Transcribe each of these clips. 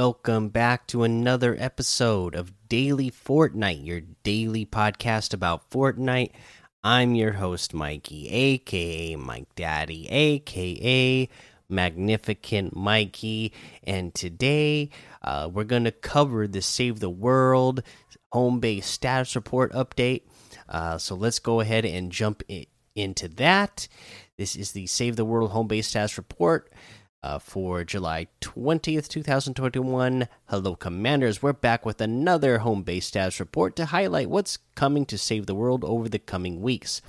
Welcome back to another episode of Daily Fortnite, your daily podcast about Fortnite. I'm your host, Mikey, aka Mike Daddy, aka Magnificent Mikey, and today uh, we're going to cover the Save the World home base status report update. Uh, so let's go ahead and jump into that. This is the Save the World home base status report uh, for July 20th, 2021. Hello, Commanders. We're back with another home base status report to highlight what's coming to save the world over the coming weeks.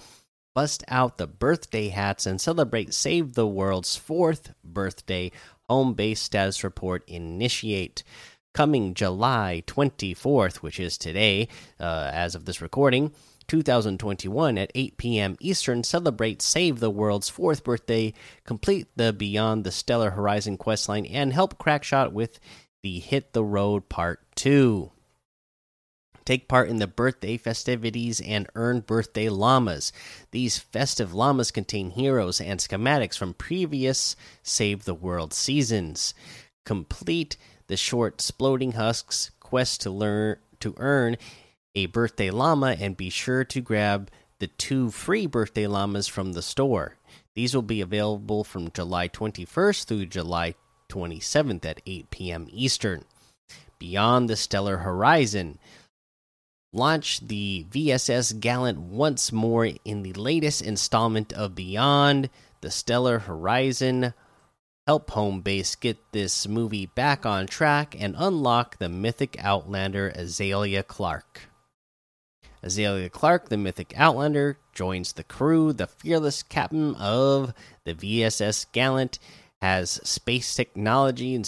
Bust out the birthday hats and celebrate Save the World's fourth birthday home base status report. Initiate. Coming July 24th, which is today, uh, as of this recording. 2021 at 8 p.m. Eastern celebrate Save the World's fourth birthday, complete the Beyond the Stellar Horizon questline, and help Crackshot with the Hit the Road Part 2. Take part in the birthday festivities and earn birthday llamas. These festive llamas contain heroes and schematics from previous Save the World seasons. Complete the short Exploding Husks quest to learn to earn a birthday llama and be sure to grab the two free birthday llamas from the store. These will be available from July 21st through July 27th at 8 p.m. Eastern. Beyond the Stellar Horizon. Launch the VSS Gallant once more in the latest installment of Beyond the Stellar Horizon. Help home base get this movie back on track and unlock the mythic outlander Azalea Clark. Azalea Clark, the mythic outlander, joins the crew. The fearless captain of the VSS Gallant has space technology and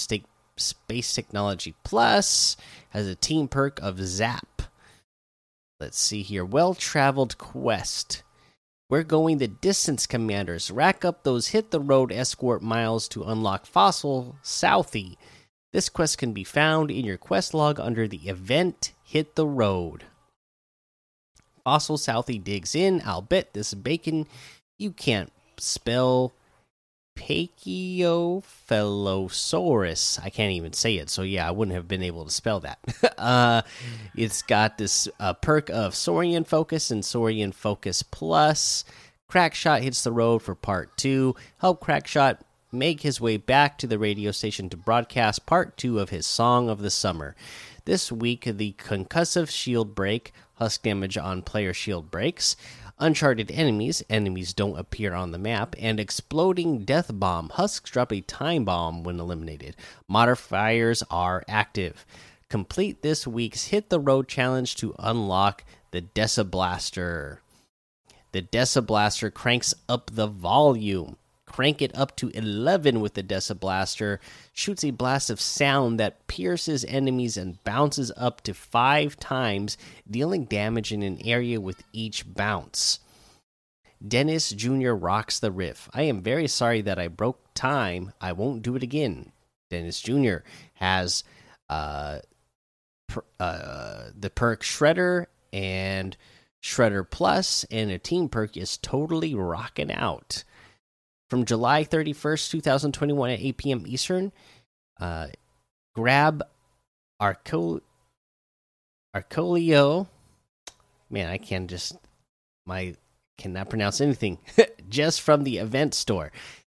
space technology plus has a team perk of Zap. Let's see here. Well traveled quest. We're going the distance, commanders. Rack up those hit the road escort miles to unlock Fossil Southie. This quest can be found in your quest log under the event Hit the Road. Fossil Southie digs in. I'll bet this bacon you can't spell Pachyophilosauris. I can't even say it, so yeah, I wouldn't have been able to spell that. uh, it's got this uh, perk of Saurian Focus and Saurian Focus Plus. Crackshot hits the road for part two. Help Crackshot make his way back to the radio station to broadcast part two of his Song of the Summer. This week, the concussive shield break, husk damage on player shield breaks, uncharted enemies, enemies don't appear on the map, and exploding death bomb, husks drop a time bomb when eliminated. Modifiers are active. Complete this week's Hit the Road challenge to unlock the Desa Blaster. The Desa Blaster cranks up the volume crank it up to 11 with the Desa Blaster, shoots a blast of sound that pierces enemies and bounces up to five times, dealing damage in an area with each bounce. Dennis Jr. rocks the riff. I am very sorry that I broke time. I won't do it again. Dennis Jr. has uh, per, uh, the perk Shredder and Shredder Plus, and a team perk is totally rocking out from July 31st, 2021 at 8 p.m. Eastern. Uh, grab Arco Arcolio. Man, I can just my cannot pronounce anything. just from the event store.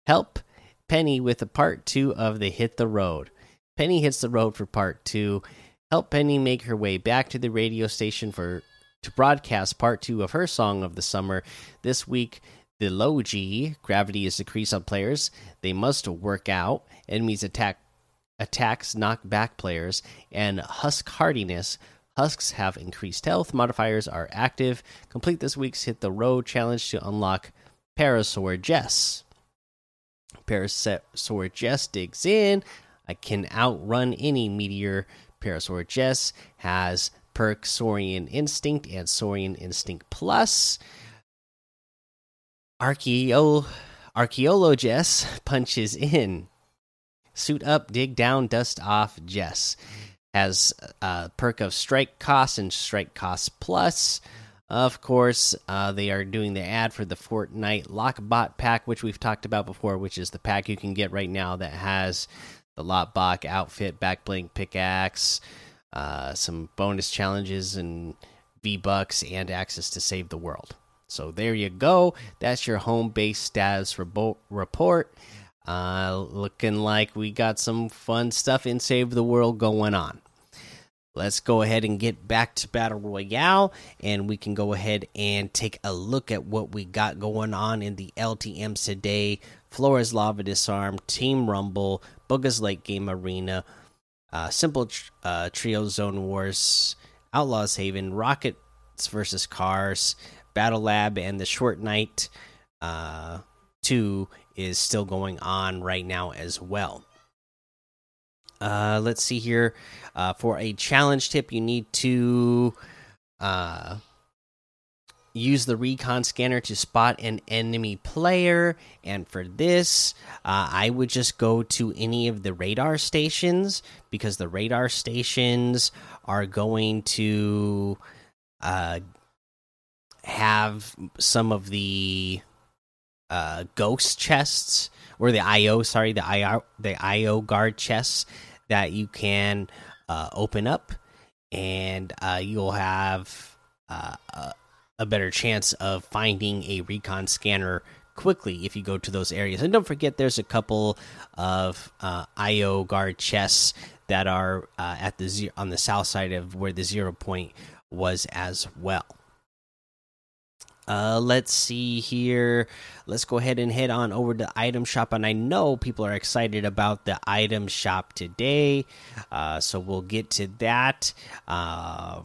Help Penny with the part two of the Hit the Road. Penny hits the road for part two. Help Penny make her way back to the radio station for to broadcast part two of her song of the summer. This week, the low G, gravity is decreased on players. They must work out. Enemies attack attacks knock back players and husk hardiness. Husks have increased health. Modifiers are active. Complete this week's hit the road challenge to unlock Parasaur Jess. Parasaur Jess digs in. I can outrun any meteor. Parasaur Jess has perk Saurian Instinct and Saurian Instinct Plus. Archeo Archaeologess punches in. Suit up, dig down, dust off. Jess has a perk of strike cost and strike cost plus. Of course, uh, they are doing the ad for the Fortnite Lok-Bot pack, which we've talked about before, which is the pack you can get right now that has the Lok-Bot outfit, back bling pickaxe, uh, some bonus challenges and V bucks, and access to save the world. So there you go. That's your home base status report. Uh, looking like we got some fun stuff in Save the World going on. Let's go ahead and get back to Battle Royale, and we can go ahead and take a look at what we got going on in the LTMs today. Floor is Lava Disarm, Team Rumble, Bugha's Late Game Arena, uh, Simple uh, Trio Zone Wars, Outlaws Haven, Rockets versus Cars, Battle Lab, and the Short Night uh, 2 is still going on right now as well. Uh, let's see here. Uh, for a challenge tip, you need to uh, use the recon scanner to spot an enemy player. And for this, uh, I would just go to any of the radar stations because the radar stations are going to uh, have some of the uh, ghost chests or the IO, sorry, the IO, the IO guard chests that you can uh, open up, and uh, you'll have uh, a better chance of finding a recon scanner quickly if you go to those areas. And don't forget, there's a couple of uh, IO guard chests that are uh, at the on the south side of where the zero point was as well. Uh, let's see here. Let's go ahead and head on over to item shop, and I know people are excited about the item shop today, uh, so we'll get to that. Uh,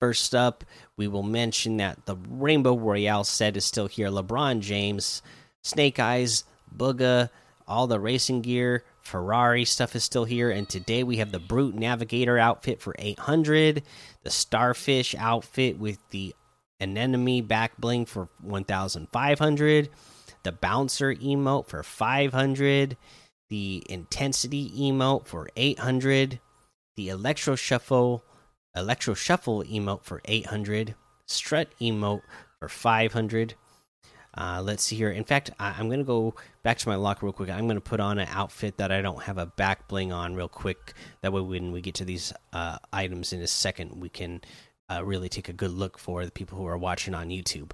first up, we will mention that the Rainbow Royale set is still here. LeBron James, Snake Eyes, Bugha, all the racing gear, Ferrari stuff is still here. And today we have the Brute Navigator outfit for 800, the Starfish outfit with the Anemone back bling for 1500, the Bouncer emote for 500, the Intensity emote for 800, the Electro Shuffle Electro Shuffle emote for 800, Strut emote for 500. Uh, let's see here. In fact, I, am going to go back to my locker real quick. I'm going to put on an outfit that I don't have a back bling on real quick. That way, when we get to these uh, items in a second, we can uh, really take a good look for the people who are watching on YouTube.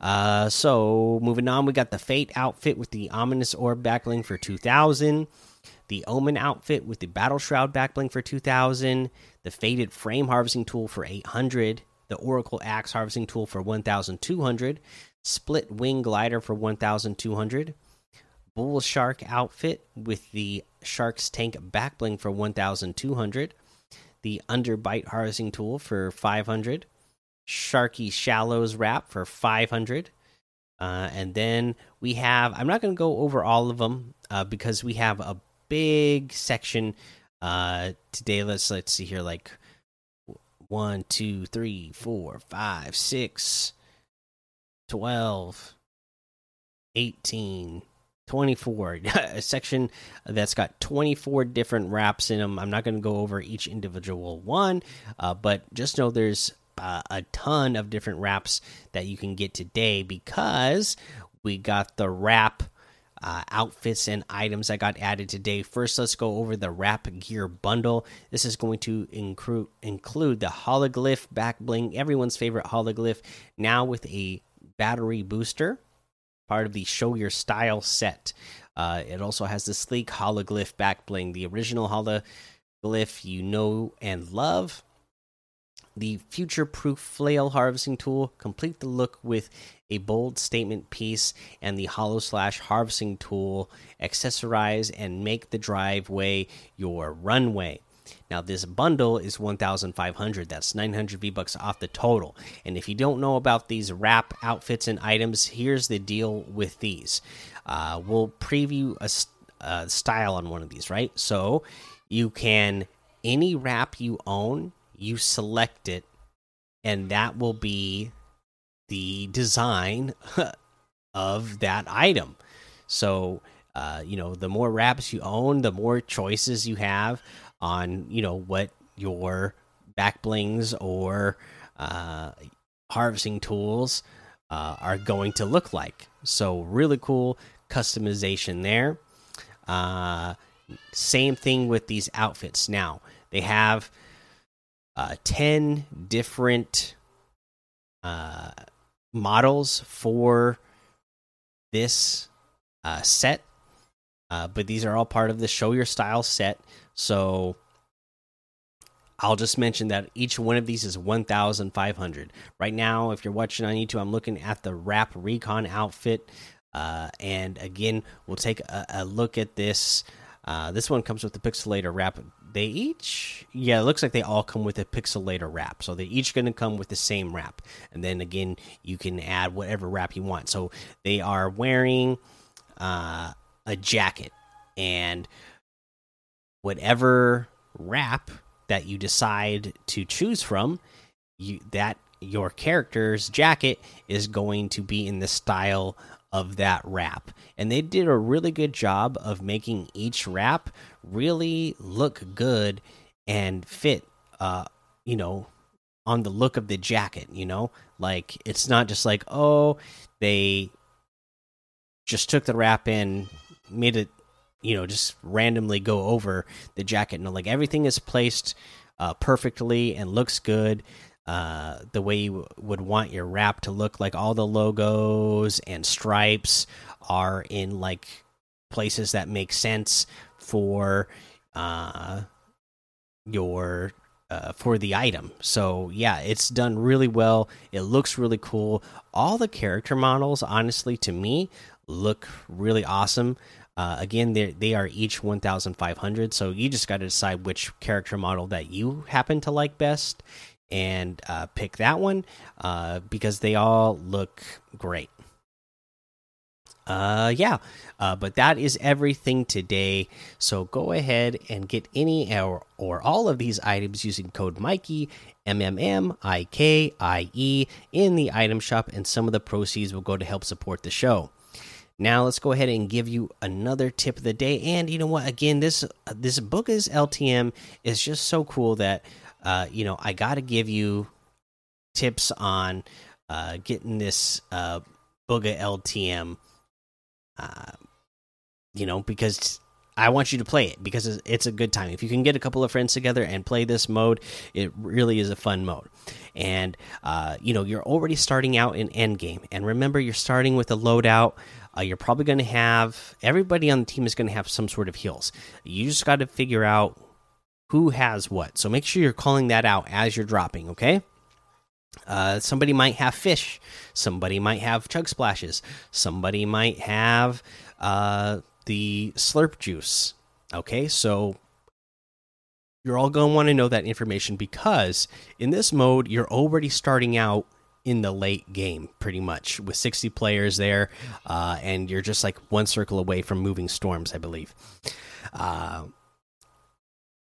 Uh, so, moving on, we got the Fate outfit with the Ominous Orb backbling for 2000, the Omen outfit with the Battle Shroud backbling for 2000, the Faded Frame harvesting tool for 800, the Oracle Axe harvesting tool for 1200, Split Wing glider for 1200, Bull Shark outfit with the Shark's Tank backbling for 1200, the Underbite harvesting tool for 500, Sharky Shallows wrap for 500. Uh, and then we have, I'm not going to go over all of them uh, because we have a big section uh, today. Let's let's see here, like one, two, three, four, five, six, twelve, eighteen, 24 a section that's got 24 different wraps in them i'm not going to go over each individual one uh, but just know there's uh, a ton of different wraps that you can get today because we got the wrap uh, outfits and items that got added today. First, let's go over the wrap gear bundle. This is going to include include the hologlyph back bling, everyone's favorite hologlyph, now with a battery booster part of the Show Your Style set. Uh, it also has the sleek hologlyph back bling, the original hologlyph you know and love. The future proof flail harvesting tool, complete the look with a bold statement piece, and the hollow slash harvesting tool, accessorize and make the driveway your runway. Now this bundle is 1,500. That's 900 V bucks off the total. And if you don't know about these wrap outfits and items, here's the deal with these. Uh, we'll preview a, a style on one of these, right? So you can any wrap you own, you select it, and that will be the design of that item. So uh, you know, the more wraps you own, the more choices you have on you know what your back blings or uh, harvesting tools uh, are going to look like. So really cool customization there. Uh, same thing with these outfits. Now they have uh, ten different uh, models for this uh, set, uh, but these are all part of the show your style set. So I'll just mention that each one of these is 1,500. Right now, if you're watching on YouTube, I'm looking at the Wrap Recon outfit. Uh, and again, we'll take a, a look at this. Uh, this one comes with the Pixelator wrap. They each, yeah, it looks like they all come with a Pixelator wrap. So they're each going to come with the same wrap. And then again, you can add whatever wrap you want. So they are wearing uh, a jacket. And whatever wrap that you decide to choose from, you that your character's jacket is going to be in the style of that wrap. And they did a really good job of making each wrap really look good and fit uh you know on the look of the jacket, you know? Like it's not just like, oh, they just took the wrap in, made it, you know, just randomly go over the jacket. No, like everything is placed uh, perfectly and looks good uh, the way you would want your wrap to look like all the logos and stripes are in like places that make sense for uh, your uh, for the item. So yeah, it's done really well. It looks really cool. All the character models, honestly, to me, look really awesome. Uh, again, they are each 1,500, so you just got to decide which character model that you happen to like best, and uh, pick that one uh, because they all look great. Uh, yeah, uh, but that is everything today. So go ahead and get any or, or all of these items using code Mikey M M M I K I E in the item shop, and some of the proceeds will go to help support the show. Now let's go ahead and give you another tip of the day. And you know what? Again, this this Bugha's LTM is just so cool that uh, you know, I got to give you tips on uh, getting this uh, Bugha LTM. Uh, you know, because I want you to play it because it's a good time. If you can get a couple of friends together and play this mode, it really is a fun mode. And uh, you know, you're already starting out in endgame, and remember, you're starting with a loadout. Uh, you're probably going to have everybody on the team is going to have some sort of heals. You just got to figure out who has what. So make sure you're calling that out as you're dropping, okay? Uh, somebody might have fish. Somebody might have chug splashes. Somebody might have uh, the slurp juice. Okay, so you're all going to want to know that information because in this mode, you're already starting out in the late game pretty much with 60 players there uh, and you're just like one circle away from moving storms i believe uh,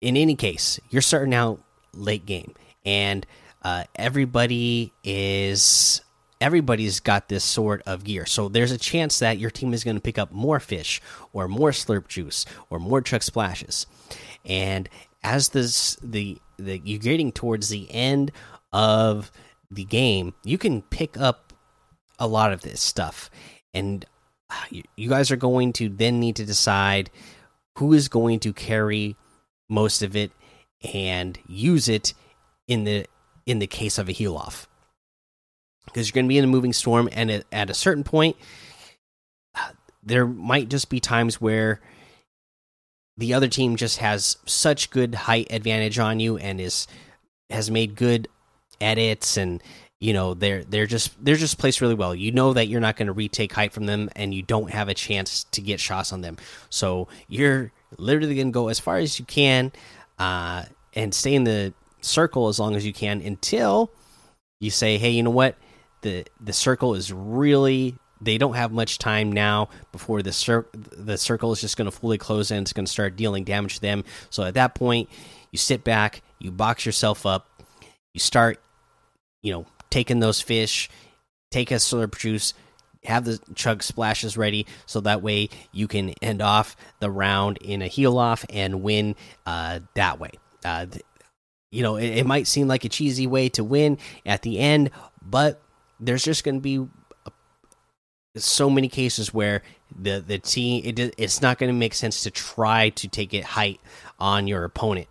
in any case, you're starting out late game, and uh, everybody is everybody's got this sort of gear. So there's a chance that your team is going to pick up more fish or more slurp juice or more chug splashes. And as this the the you're getting towards the end of the game, you can pick up a lot of this stuff. And uh, you guys are going to then need to decide who is going to carry most of it and use it in the in the case of a heal off because you're going to be in a moving storm and at, at a certain point there might just be times where the other team just has such good height advantage on you and is has made good edits and you know they're they're just they're just placed really well you know that you're not going to retake height from them and you don't have a chance to get shots on them so you're literally going to go as far as you can uh, and stay in the circle as long as you can until you say, hey, you know what? The the circle is really they don't have much time now before the cir the circle is just going to fully close and it's going to start dealing damage to them. So at that point, you sit back, you box yourself up, you start, you know, taking those fish, take a slurp juice, have the chug splashes ready so that way you can end off the round in a heal off and win uh, that way. Uh, you know, it, it, might seem like a cheesy way to win at the end, but there's just going to be so many cases where the the team it, it's not going to make sense to try to take it height on your opponent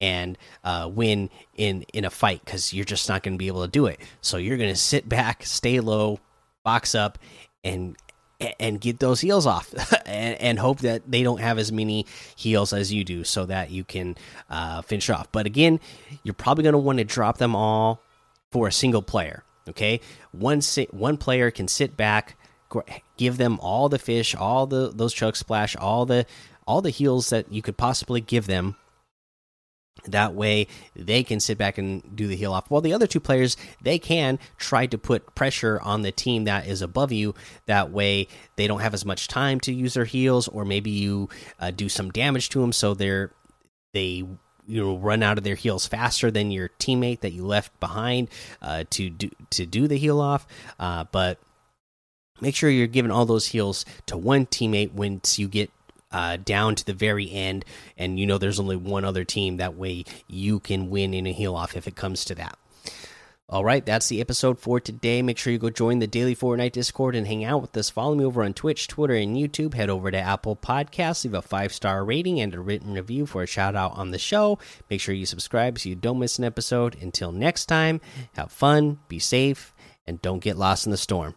and uh, win in in a fight because you're just not going to be able to do it. So you're going to sit back, stay low, box up, and and get those heals off, and, and, hope that they don't have as many heals as you do, so that you can uh, finish off. But again, you're probably going to want to drop them all for a single player. Okay, one one player can sit back, give them all the fish, all the those chug splash, all the all the heals that you could possibly give them. That way they can sit back and do the heal off. While the other two players they can try to put pressure on the team that is above you. That way they don't have as much time to use their heals or maybe you uh, do some damage to them so they're they you know run out of their heals faster than your teammate that you left behind uh, to do to do the heal off uh, but make sure you're giving all those heals to one teammate once you get uh, down to the very end, and you know there's only one other team. That way you can win in a heal off if it comes to that. All right, that's the episode for today. Make sure you go join the Daily Fortnite Discord and hang out with us. Follow me over on Twitch, Twitter, and YouTube. Head over to Apple Podcasts, leave a five star rating and a written review for a shout out on the show. Make sure you subscribe so you don't miss an episode. Until next time, have fun, be safe, and don't get lost in the storm.